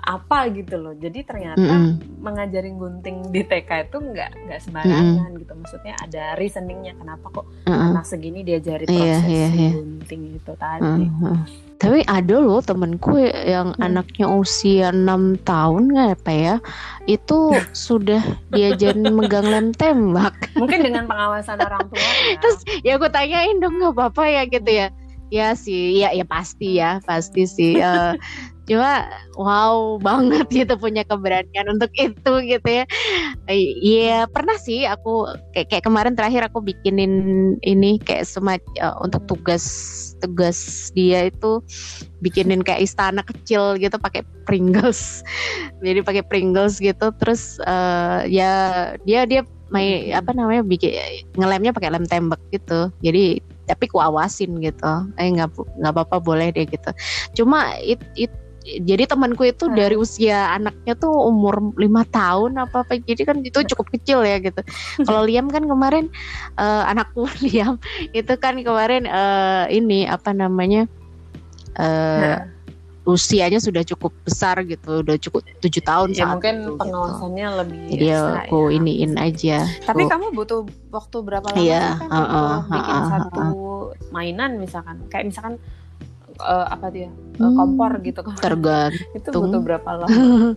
[SPEAKER 1] apa gitu loh jadi ternyata mm -hmm. mengajarin gunting di TK itu nggak nggak sembarangan mm -hmm. gitu maksudnya ada reasoningnya kenapa kok mm -hmm. anak segini diajari iya, proses yeah, yeah, yeah. gunting itu tadi mm -hmm.
[SPEAKER 2] Tapi ada loh temenku yang hmm. anaknya usia enam tahun nggak apa ya? Itu sudah diajarin megang lem tembak.
[SPEAKER 1] Mungkin dengan pengawasan orang tua ya.
[SPEAKER 2] terus ya aku tanyain dong nggak apa-apa ya gitu ya? Ya sih ya ya pasti ya pasti sih. Uh, cuma wow banget gitu punya keberanian untuk itu gitu ya. Iya pernah sih aku kayak, kayak kemarin terakhir aku bikinin ini kayak semacam uh, untuk tugas tugas dia itu bikinin kayak istana kecil gitu pakai Pringles. Jadi pakai Pringles gitu terus uh, ya dia dia main apa namanya bikin ngelemnya pakai lem tembak gitu. Jadi tapi kuawasin gitu. Eh nggak nggak apa-apa boleh deh gitu. Cuma it, it jadi temanku itu hmm. dari usia anaknya tuh umur lima tahun apa apa jadi kan itu cukup kecil ya gitu kalau Liam kan kemarin uh, anakku Liam itu kan kemarin uh, ini apa namanya uh, nah. usianya sudah cukup besar gitu udah cukup tujuh tahun
[SPEAKER 1] ya, saat mungkin itu, gitu. pengawasannya gitu. lebih
[SPEAKER 2] jadi ya aku ya. iniin aja
[SPEAKER 1] tapi aku, kamu butuh waktu berapa lama
[SPEAKER 2] iya, kan uh, uh,
[SPEAKER 1] bikin uh, uh, satu mainan misalkan kayak misalkan uh, apa dia? Uh, kompor gitu kan.
[SPEAKER 2] Tergantung.
[SPEAKER 1] Itu butuh berapa lama?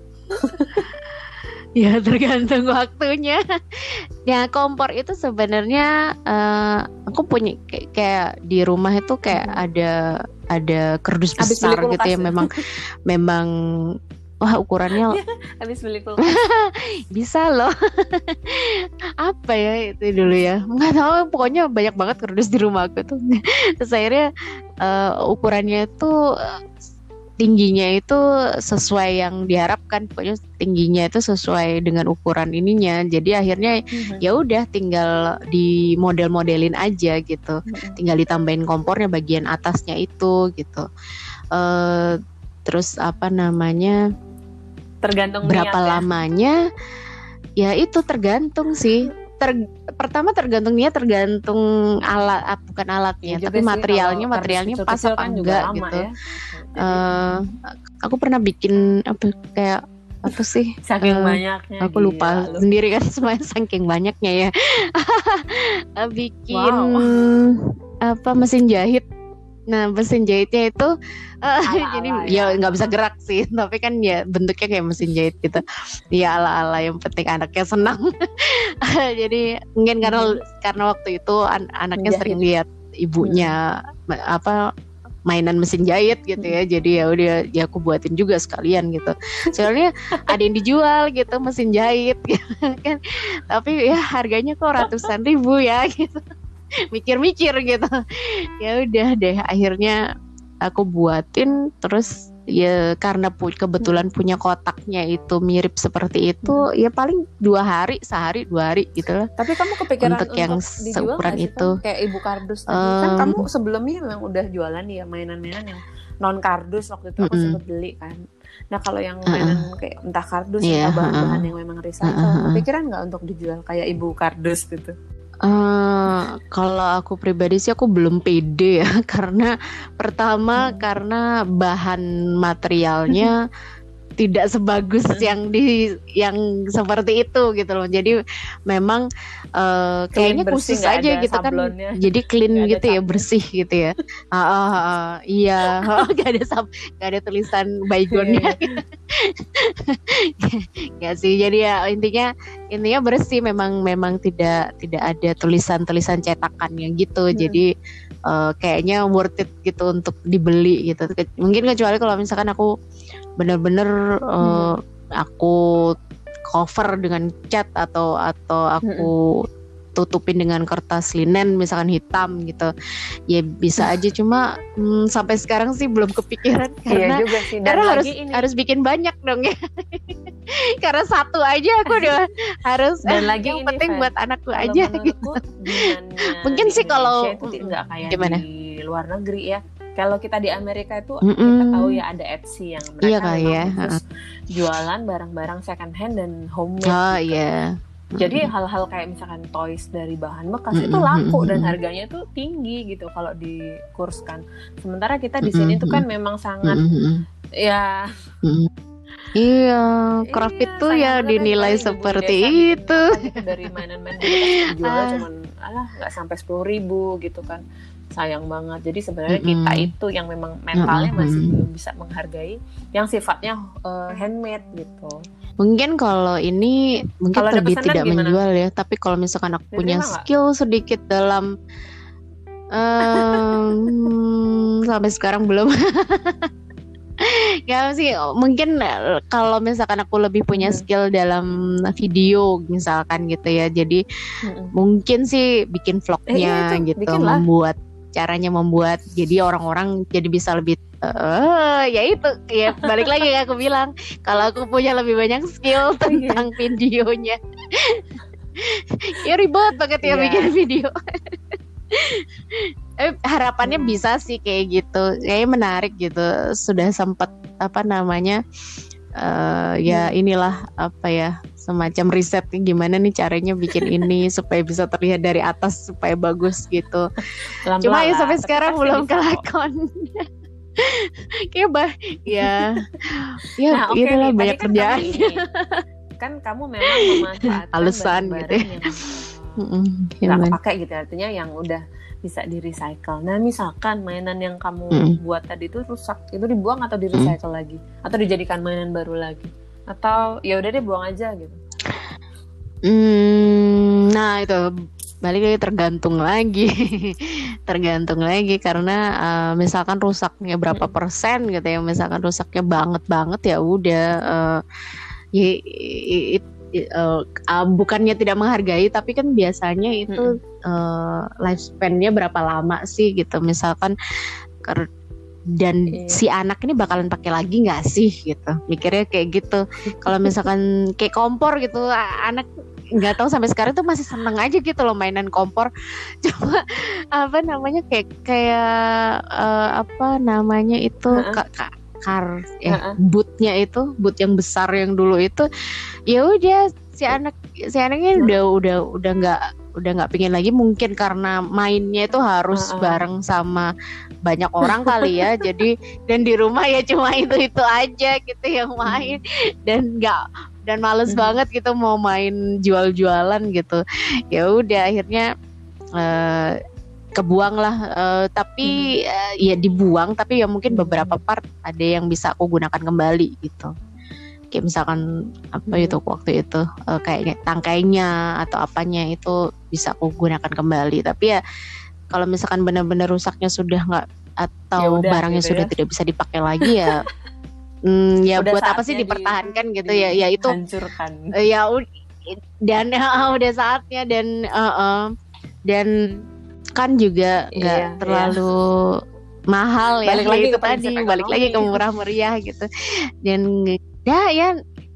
[SPEAKER 2] Ya tergantung waktunya. Ya kompor itu sebenarnya uh, aku punya kayak, kayak di rumah itu kayak hmm. ada ada kerdus besar gitu ya. memang memang wah ukurannya
[SPEAKER 1] habis beli kulkas.
[SPEAKER 2] Bisa loh. Apa ya itu dulu ya? Nggak tahu pokoknya banyak banget kerdus di rumah aku tuh. Terus akhirnya uh, ukurannya itu tingginya itu sesuai yang diharapkan pokoknya tingginya itu sesuai dengan ukuran ininya jadi akhirnya mm-hmm. ya udah tinggal di model-modelin aja gitu mm-hmm. tinggal ditambahin kompornya bagian atasnya itu gitu uh, terus apa namanya
[SPEAKER 1] tergantung
[SPEAKER 2] berapa
[SPEAKER 1] niat,
[SPEAKER 2] ya? lamanya ya itu tergantung sih ter, pertama tergantung niat tergantung alat ah, bukan alatnya ya, tapi materialnya materialnya pas apa kan enggak gitu. ya. uh, aku pernah bikin apa kayak apa sih?
[SPEAKER 1] Saking uh, banyaknya.
[SPEAKER 2] aku lupa gila, sendiri kan semuanya saking banyaknya ya. Bikin wow. apa mesin jahit Nah mesin jahitnya itu uh, jadi ya, ya nggak ya bisa gerak sih, tapi kan ya bentuknya kayak mesin jahit gitu. Ya ala ala yang penting anaknya senang. jadi mungkin karena hmm. karena waktu itu an anaknya Menjahit. sering lihat ibunya hmm. apa mainan mesin jahit gitu ya. Hmm. Jadi ya udah ya aku buatin juga sekalian gitu. Soalnya ada yang dijual gitu mesin jahit gitu kan. Tapi ya harganya kok ratusan ribu ya gitu. mikir-mikir gitu. Ya udah deh akhirnya aku buatin terus ya karena pu kebetulan punya kotaknya itu mirip seperti itu hmm. ya paling dua hari sehari dua hari gitu lah.
[SPEAKER 1] Tapi kamu kepikiran
[SPEAKER 2] untuk, untuk yang seukuran itu.
[SPEAKER 1] Kan? kayak ibu kardus tadi. Um, kan kamu sebelumnya memang udah jualan ya mainan-mainan yang non kardus waktu itu aku mm -hmm. sempat beli kan. Nah kalau yang mainan uh, kayak entah kardus yeah, entah bahan-bahan uh, yang memang recycle uh, uh, kepikiran nggak untuk dijual kayak ibu kardus gitu
[SPEAKER 2] Uh, kalau aku pribadi sih aku belum pede ya karena pertama hmm. karena bahan materialnya tidak sebagus hmm. yang di yang seperti itu gitu loh. Jadi memang uh, kayaknya khusus aja gitu kan. Jadi clean gak gitu ya, bersih gitu ya. Uh, uh, uh, iya, gak ada sab gak ada tulisan baygonnya. ya sih. Jadi ya intinya intinya bersih memang memang tidak tidak ada tulisan-tulisan cetakannya gitu. Hmm. Jadi uh, kayaknya worth it gitu untuk dibeli gitu. Mungkin kecuali kalau misalkan aku bener-bener uh, aku cover dengan cat atau atau aku hmm. Tutupin dengan kertas linen misalkan hitam gitu ya bisa aja cuma hmm, sampai sekarang sih belum kepikiran iya karena iya juga sih. Dan karena harus ini. harus bikin banyak dong ya karena satu aja aku udah harus
[SPEAKER 1] dan eh, lagi
[SPEAKER 2] yang ini penting buat anakku aja gitu mungkin sih kalau
[SPEAKER 1] itu kayak gimana di luar negeri ya kalau kita di Amerika itu mm -mm. kita tahu ya ada Etsy yang mereka iya, memang ya. jualan barang-barang second hand dan homemade.
[SPEAKER 2] Oh gitu. iya.
[SPEAKER 1] Jadi hal-hal kayak misalkan toys dari bahan bekas itu laku dan harganya tuh tinggi gitu kalau dikurskan. Sementara kita di sini tuh kan memang sangat ya
[SPEAKER 2] Iya, craft iya, itu ya dinilai seperti itu.
[SPEAKER 1] Gitu, dari mainan-mainan kita jual ah. cuman alah nggak sampai sepuluh ribu gitu kan sayang banget jadi sebenarnya mm -hmm. kita itu yang memang mentalnya mm -hmm. masih belum bisa menghargai yang sifatnya uh, handmade gitu
[SPEAKER 2] mungkin kalau ini mungkin kalau lebih tidak gimana? menjual ya tapi kalau misalkan aku punya skill sedikit dalam um, sampai sekarang belum ya sih mungkin eh, kalau misalkan aku lebih punya skill dalam video misalkan gitu ya jadi hmm. mungkin sih bikin vlognya eh, iya, gitu membuat caranya membuat jadi orang-orang jadi bisa lebih uh, ya itu ya balik lagi ya aku bilang kalau aku punya lebih banyak skill tentang videonya ya ribet banget ya yeah. bikin video eh, harapannya hmm. bisa sih kayak gitu kayak menarik gitu sudah sempat apa namanya uh, ya hmm. inilah apa ya semacam riset gimana nih caranya bikin ini supaya bisa terlihat dari atas supaya bagus gitu. Pelan Cuma ya sampai sekarang belum kelakon. Kayak bah ya ya nah, okay itulah nih, banyak kan kerjaan.
[SPEAKER 1] kan kamu memang memanfaatkan
[SPEAKER 2] alasan gitu ya.
[SPEAKER 1] yang nggak pakai gitu artinya yang udah bisa di recycle. Nah misalkan mainan yang kamu mm. buat tadi itu rusak, itu dibuang atau di recycle mm. lagi, atau dijadikan mainan baru lagi, atau ya udah deh buang aja gitu.
[SPEAKER 2] Hmm, nah itu balik lagi tergantung lagi, tergantung lagi karena uh, misalkan rusaknya berapa mm. persen gitu ya, misalkan rusaknya banget banget ya udah. Uh, ya, it, uh, uh, bukannya tidak menghargai tapi kan biasanya itu hmm. uh, lifespan-nya berapa lama sih gitu misalkan dan iya. si anak ini bakalan pakai lagi nggak sih gitu mikirnya kayak gitu kalau misalkan kayak kompor gitu anak nggak tahu sampai sekarang tuh masih seneng aja gitu loh mainan kompor coba apa namanya kayak kayak uh, apa namanya itu uh -uh. kak kar ya uh -uh. bootnya itu boot yang besar yang dulu itu ya udah si anak si anaknya udah udah udah nggak udah nggak pingin lagi mungkin karena mainnya itu harus uh -uh. bareng sama banyak orang kali ya jadi dan di rumah ya cuma itu itu aja gitu yang main dan nggak dan males hmm. banget gitu mau main jual-jualan gitu ya udah akhirnya uh, kebuang lah uh, tapi hmm. uh, ya dibuang tapi ya mungkin beberapa part ada yang bisa aku gunakan kembali gitu kayak misalkan apa hmm. itu waktu itu uh, kayak tangkainya atau apanya itu bisa aku gunakan kembali. Tapi ya kalau misalkan benar-benar rusaknya sudah nggak atau Yaudah, barangnya gitu sudah ya. tidak bisa dipakai lagi ya hmm, ya udah buat apa sih dipertahankan di, gitu ya? Ya itu
[SPEAKER 1] hancurkan
[SPEAKER 2] ya dan uh, udah saatnya dan uh, uh, dan kan juga nggak iya, terlalu iya mahal ya balik lagi itu tadi balik lagi ke murah meriah gitu. Dan ya ya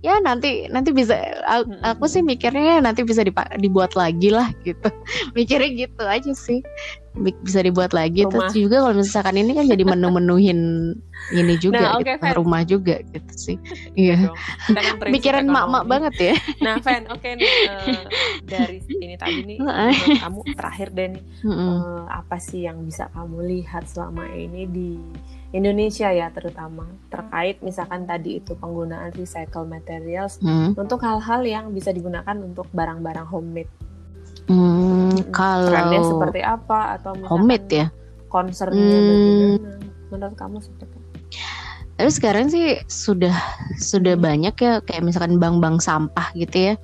[SPEAKER 2] ya nanti nanti bisa aku, aku sih mikirnya nanti bisa dibuat lagi lah gitu. Mikirnya gitu aja sih bisa dibuat lagi. Rumah. terus juga kalau misalkan ini kan jadi menu-menuhin ini juga nah, okay, gitu, rumah juga gitu sih. Iya. kan pikiran mak-mak banget ya.
[SPEAKER 1] Nah Fan oke okay, nih uh, dari ini tadi nih kamu terakhir deh nih uh, apa sih yang bisa kamu lihat selama ini di Indonesia ya terutama terkait misalkan tadi itu penggunaan recycle materials hmm. untuk hal-hal yang bisa digunakan untuk barang-barang homemade.
[SPEAKER 2] Hmm, kalau
[SPEAKER 1] seperti apa atau
[SPEAKER 2] homemade ya?
[SPEAKER 1] Concernnya hmm. bagaimana? Menurut kamu seperti apa?
[SPEAKER 2] Tapi sekarang sih sudah sudah hmm. banyak ya kayak misalkan bank-bank sampah gitu ya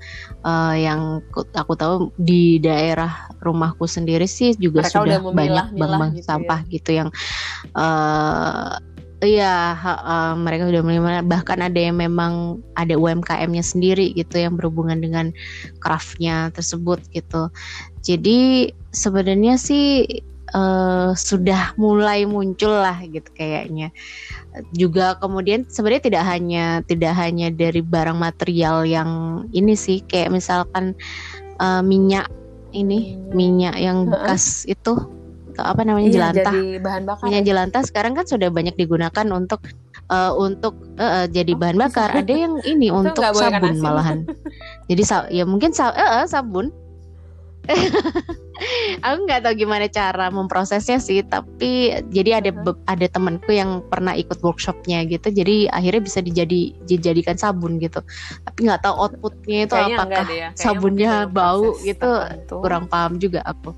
[SPEAKER 2] uh, yang aku tahu di daerah rumahku sendiri sih juga Mereka sudah banyak bank-bank gitu ya. sampah ya. gitu yang uh, Iya, uh, mereka sudah mulai bahkan ada yang memang ada UMKM-nya sendiri gitu yang berhubungan dengan craftnya tersebut gitu. Jadi sebenarnya sih uh, sudah mulai muncul lah gitu kayaknya. Juga kemudian sebenarnya tidak hanya tidak hanya dari barang material yang ini sih kayak misalkan uh, minyak ini hmm. minyak yang bekas uh itu apa namanya iya, jelantah.
[SPEAKER 1] jadi bahan bakar
[SPEAKER 2] minyak ya? jelantah sekarang kan sudah banyak digunakan untuk uh, untuk uh, jadi oh, bahan bakar. Ada yang ini untuk sabun malahan. Jadi ya mungkin sa uh, sabun aku nggak tahu gimana cara memprosesnya sih tapi jadi ada ada temanku yang pernah ikut workshopnya gitu jadi akhirnya bisa dijadi dijadikan sabun gitu tapi nggak tahu outputnya itu Kayaknya apakah ya. sabunnya bau gitu kurang paham juga aku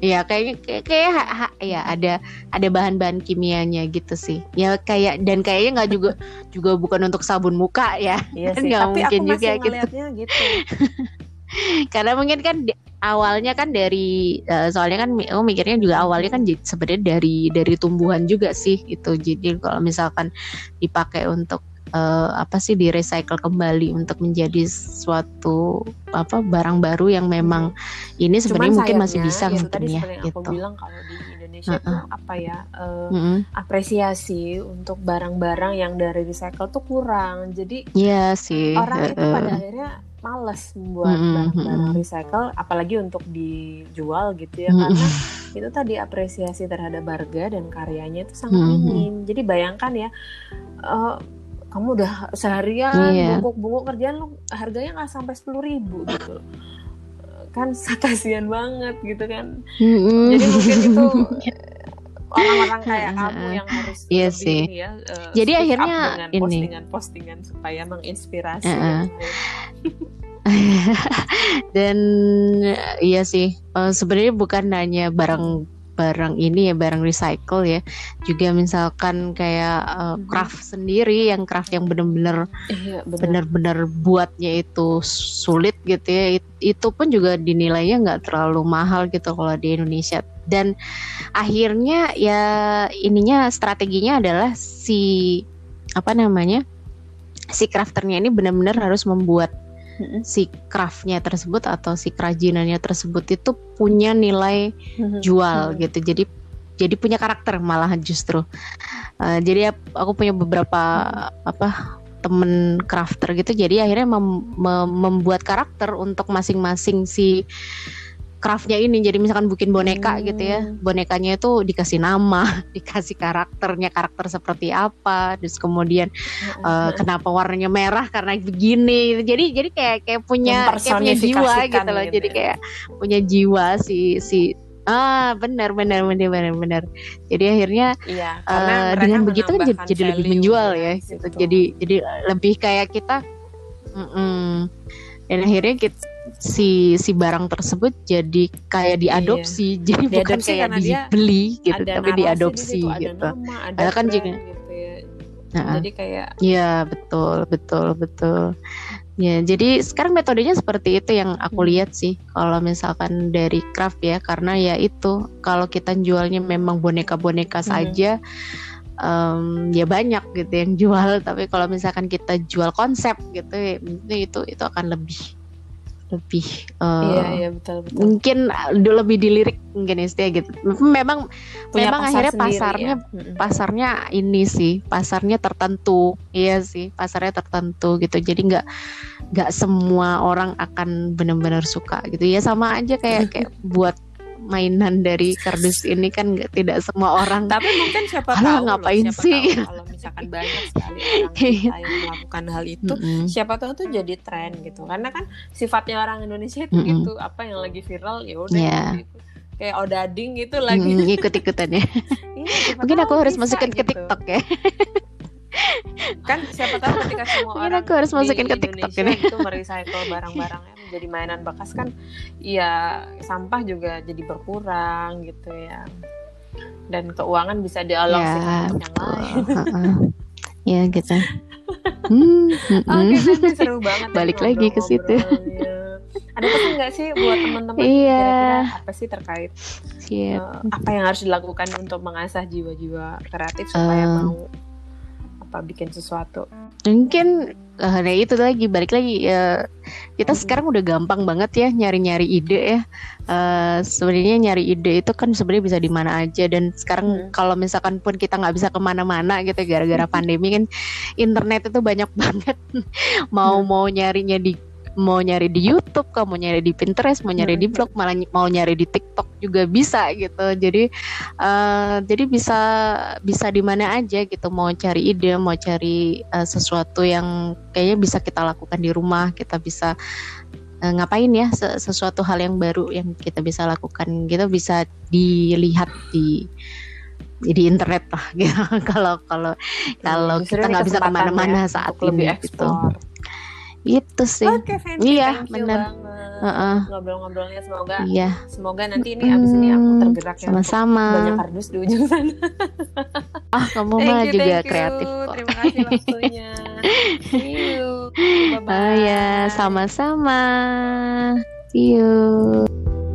[SPEAKER 2] Iya kayaknya kayak, kayak ha, ha, ya ada ada bahan-bahan kimianya gitu sih. Ya kayak dan kayaknya nggak juga juga bukan untuk sabun muka ya.
[SPEAKER 1] Iya sih. Gak Tapi mungkin aku juga gitu. gitu.
[SPEAKER 2] Karena mungkin kan awalnya kan dari uh, soalnya kan aku mikirnya juga awalnya kan sebenarnya dari dari tumbuhan juga sih itu jadi kalau misalkan dipakai untuk uh, apa sih di recycle kembali untuk menjadi suatu apa barang baru yang memang ini sebenarnya mungkin masih bisa ya, mungkin ya
[SPEAKER 1] gitu. Aku bilang kalau di Indonesia uh -uh. itu apa ya uh, uh -uh. apresiasi untuk barang-barang yang dari recycle tuh kurang jadi
[SPEAKER 2] Iya sih
[SPEAKER 1] orang uh -uh. itu pada akhirnya males membuat barang-barang recycle apalagi untuk dijual gitu ya karena itu tadi apresiasi terhadap harga dan karyanya itu sangat minim. Jadi bayangkan ya uh, kamu udah seharian iya. bungkuk-bungkuk kerjaan lu harganya nggak sampai sepuluh ribu gitu. Kan kasihan banget gitu kan. Jadi mungkin itu orang-orang kayak kamu yang harus
[SPEAKER 2] iya sih. ya, uh, Jadi akhirnya
[SPEAKER 1] dengan ini. postingan-postingan supaya menginspirasi. Uh
[SPEAKER 2] Dan iya sih, uh, sebenarnya bukan hanya barang barang ini ya barang recycle ya. Juga misalkan kayak uh, craft sendiri yang craft yang benar-benar iya, benar-benar buatnya itu sulit gitu ya. Itu pun juga dinilainya nggak terlalu mahal gitu kalau di Indonesia dan akhirnya ya ininya strateginya adalah si apa namanya si crafternya ini benar-benar harus membuat si craftnya tersebut atau si kerajinannya tersebut itu punya nilai jual gitu. Jadi jadi punya karakter malahan justru. Uh, jadi aku punya beberapa apa temen crafter gitu. Jadi akhirnya mem mem membuat karakter untuk masing-masing si craftnya ini jadi misalkan bikin boneka hmm. gitu ya bonekanya itu dikasih nama dikasih karakternya karakter seperti apa terus kemudian hmm. uh, kenapa warnanya merah karena begini jadi jadi kayak kayak punya kayak punya jiwa gitu loh gitu jadi ya. kayak punya jiwa si si Ah, benar benar benar benar benar. Jadi akhirnya iya, uh, dengan begitu kan jadi, jadi lebih menjual ya. Gitu. Jadi jadi lebih kayak kita mm -mm. dan akhirnya kita si si barang tersebut jadi kayak iya. diadopsi iya. jadi bukan kayak dibeli gitu tapi diadopsi di gitu ada, nama, ada, kan juga gitu ya. nah, jadi kayak ya betul betul betul ya jadi sekarang metodenya seperti itu yang aku hmm. lihat sih kalau misalkan dari craft ya karena ya itu kalau kita jualnya memang boneka-boneka hmm. saja um, ya banyak gitu yang jual tapi kalau misalkan kita jual konsep gitu itu itu akan lebih lebih uh, iya, iya, betul, betul. mungkin lebih dilirik mungkin istilah gitu. Memang Punya memang akhirnya pasarnya ya? pasarnya ini sih pasarnya tertentu. Iya sih pasarnya tertentu gitu. Jadi nggak nggak semua orang akan benar-benar suka gitu. Ya sama aja kayak kayak buat mainan dari kardus ini kan gak, tidak semua orang
[SPEAKER 1] tapi mungkin siapa tahu ngapain loh, siapa sih? tahu, kalau misalkan banyak sekali orang kita yang melakukan hal itu mm -hmm. siapa tahu tuh jadi tren gitu. Karena kan sifatnya orang Indonesia itu mm -hmm. gitu apa yang lagi viral ya udah yeah. gitu. Kayak odading gitu lagi. Mm,
[SPEAKER 2] ikut ikutannya iya, mungkin aku harus masukin gitu. ke TikTok ya.
[SPEAKER 1] Kan siapa tahu ketika semua Mungkin orang
[SPEAKER 2] aku harus masukin ke TikTok
[SPEAKER 1] ini. itu merecycle barang-barangnya menjadi mainan bekas kan ya sampah juga jadi berkurang gitu ya. Dan keuangan bisa dialokasikan ya, untuk yang lain.
[SPEAKER 2] ya gitu. Hmm,
[SPEAKER 1] oke okay, seru banget
[SPEAKER 2] ya balik lagi ke situ.
[SPEAKER 1] ada pesan nggak sih buat teman-teman iya. apa sih terkait Uh, apa yang harus dilakukan untuk mengasah jiwa-jiwa kreatif supaya um, mau apa bikin sesuatu?
[SPEAKER 2] Mungkin uh, nah itu lagi balik lagi ya kita hmm. sekarang udah gampang banget ya nyari-nyari ide ya uh, sebenarnya nyari ide itu kan sebenarnya bisa di mana aja dan sekarang hmm. kalau misalkan pun kita nggak bisa ke mana-mana gitu gara-gara pandemi kan internet itu banyak banget mau hmm. mau nyarinya di mau nyari di YouTube, kamu nyari di Pinterest, mau nyari di blog, malah mau nyari di TikTok juga bisa gitu. Jadi uh, jadi bisa bisa di mana aja gitu. Mau cari ide, mau cari uh, sesuatu yang kayaknya bisa kita lakukan di rumah, kita bisa uh, ngapain ya sesuatu hal yang baru yang kita bisa lakukan gitu bisa dilihat di di internet lah gitu. kalau kalau kalau kita nggak bisa ke mana-mana ya, saat ini gitu itu sih.
[SPEAKER 1] Okay, iya benar uh-uh. ngobrol-ngobrolnya semoga iya. semoga nanti ini abis ini aku hmm, tergerak
[SPEAKER 2] ya. sama-sama.
[SPEAKER 1] Banyak kardus di ujung sana.
[SPEAKER 2] Ah kamu mah juga you. kreatif kok.
[SPEAKER 1] Terima kasih waktunya. See you. Bye bye
[SPEAKER 2] oh ya sama-sama. See you